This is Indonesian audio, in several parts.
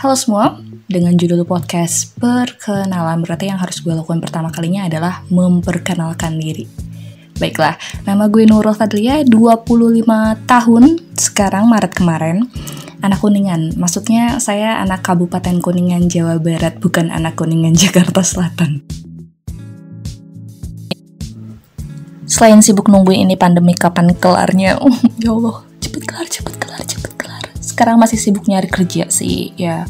Halo semua, dengan judul podcast Perkenalan berarti yang harus gue lakukan pertama kalinya adalah memperkenalkan diri. Baiklah, nama gue Nurul Fadlia, 25 tahun, sekarang Maret kemarin. Anak Kuningan, maksudnya saya anak Kabupaten Kuningan, Jawa Barat, bukan anak Kuningan, Jakarta Selatan. Selain sibuk nungguin ini pandemi kapan kelarnya, oh, ya Allah, cepet kelar, cepet kelar, cepet kelar. Sekarang masih sibuk nyari kerja sih, ya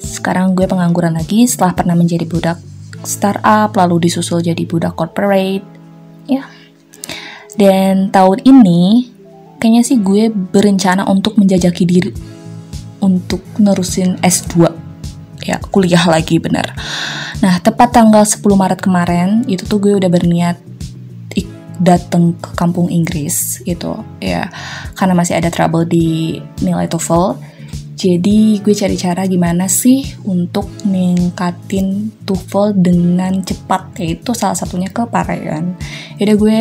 sekarang gue pengangguran lagi setelah pernah menjadi budak startup, lalu disusul jadi budak corporate. Ya. Dan tahun ini kayaknya sih gue berencana untuk menjajaki diri untuk nerusin S2. Ya, kuliah lagi bener. Nah, tepat tanggal 10 Maret kemarin, itu tuh gue udah berniat datang ke kampung Inggris gitu ya karena masih ada trouble di nilai TOEFL jadi gue cari cara gimana sih untuk ningkatin TOEFL dengan cepat yaitu salah satunya ke Parayan. Jadi gue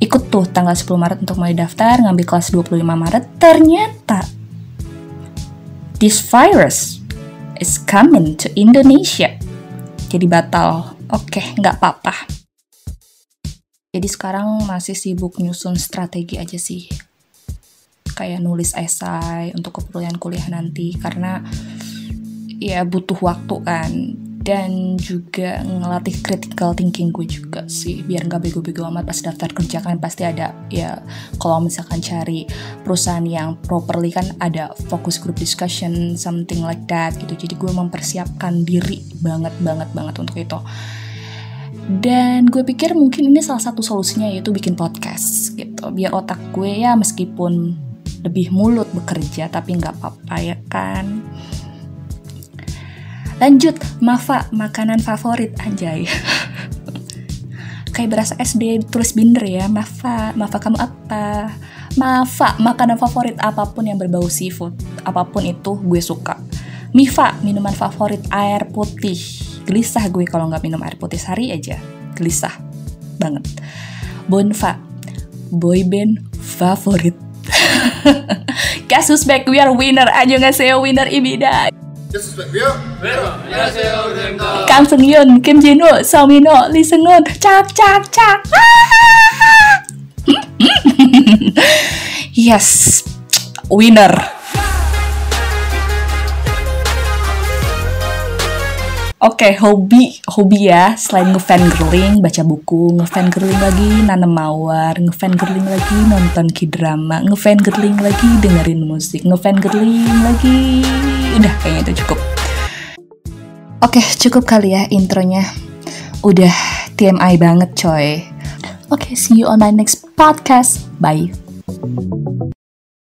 ikut tuh tanggal 10 Maret untuk mulai daftar ngambil kelas 25 Maret. Ternyata this virus is coming to Indonesia. Jadi batal. Oke, nggak apa-apa. Jadi sekarang masih sibuk nyusun strategi aja sih. Kayak nulis esai untuk keperluan kuliah nanti karena ya butuh waktu kan. Dan juga ngelatih critical thinking gue juga sih biar nggak bego-bego amat pas daftar kerja kan pasti ada ya kalau misalkan cari perusahaan yang properly kan ada focus group discussion something like that gitu. Jadi gue mempersiapkan diri banget banget banget untuk itu dan gue pikir mungkin ini salah satu solusinya yaitu bikin podcast gitu. Biar otak gue ya meskipun lebih mulut bekerja tapi nggak apa-apa ya kan? Lanjut Mafa makanan favorit anjay. Kayak berasa SD tulis binder ya Mafa. Mafa kamu apa? Mafa makanan favorit apa pun yang berbau seafood apa pun itu gue suka. Mifa minuman favorit air putih gelisah gue kalau nggak minum air putih sehari aja. Gelisah banget. Bonfa boyband favorit. Kasus back? We are winner. Aja nggak saya winner ibida. Kang Seung Kim Jin Woo, Song Min Ho, Lee Seung Hun, cak cak cak. yes, winner. Oke, okay, hobi, hobi ya. Selain ngefan girling, baca buku, ngefan girling lagi, nanam mawar, ngefan girling lagi, nonton k-drama, ngefan girling lagi, dengerin musik, ngefan girling lagi. Udah, kayaknya itu cukup. Oke, okay, cukup kali ya intronya. Udah TMI banget coy. Oke, okay, see you on my next podcast. Bye.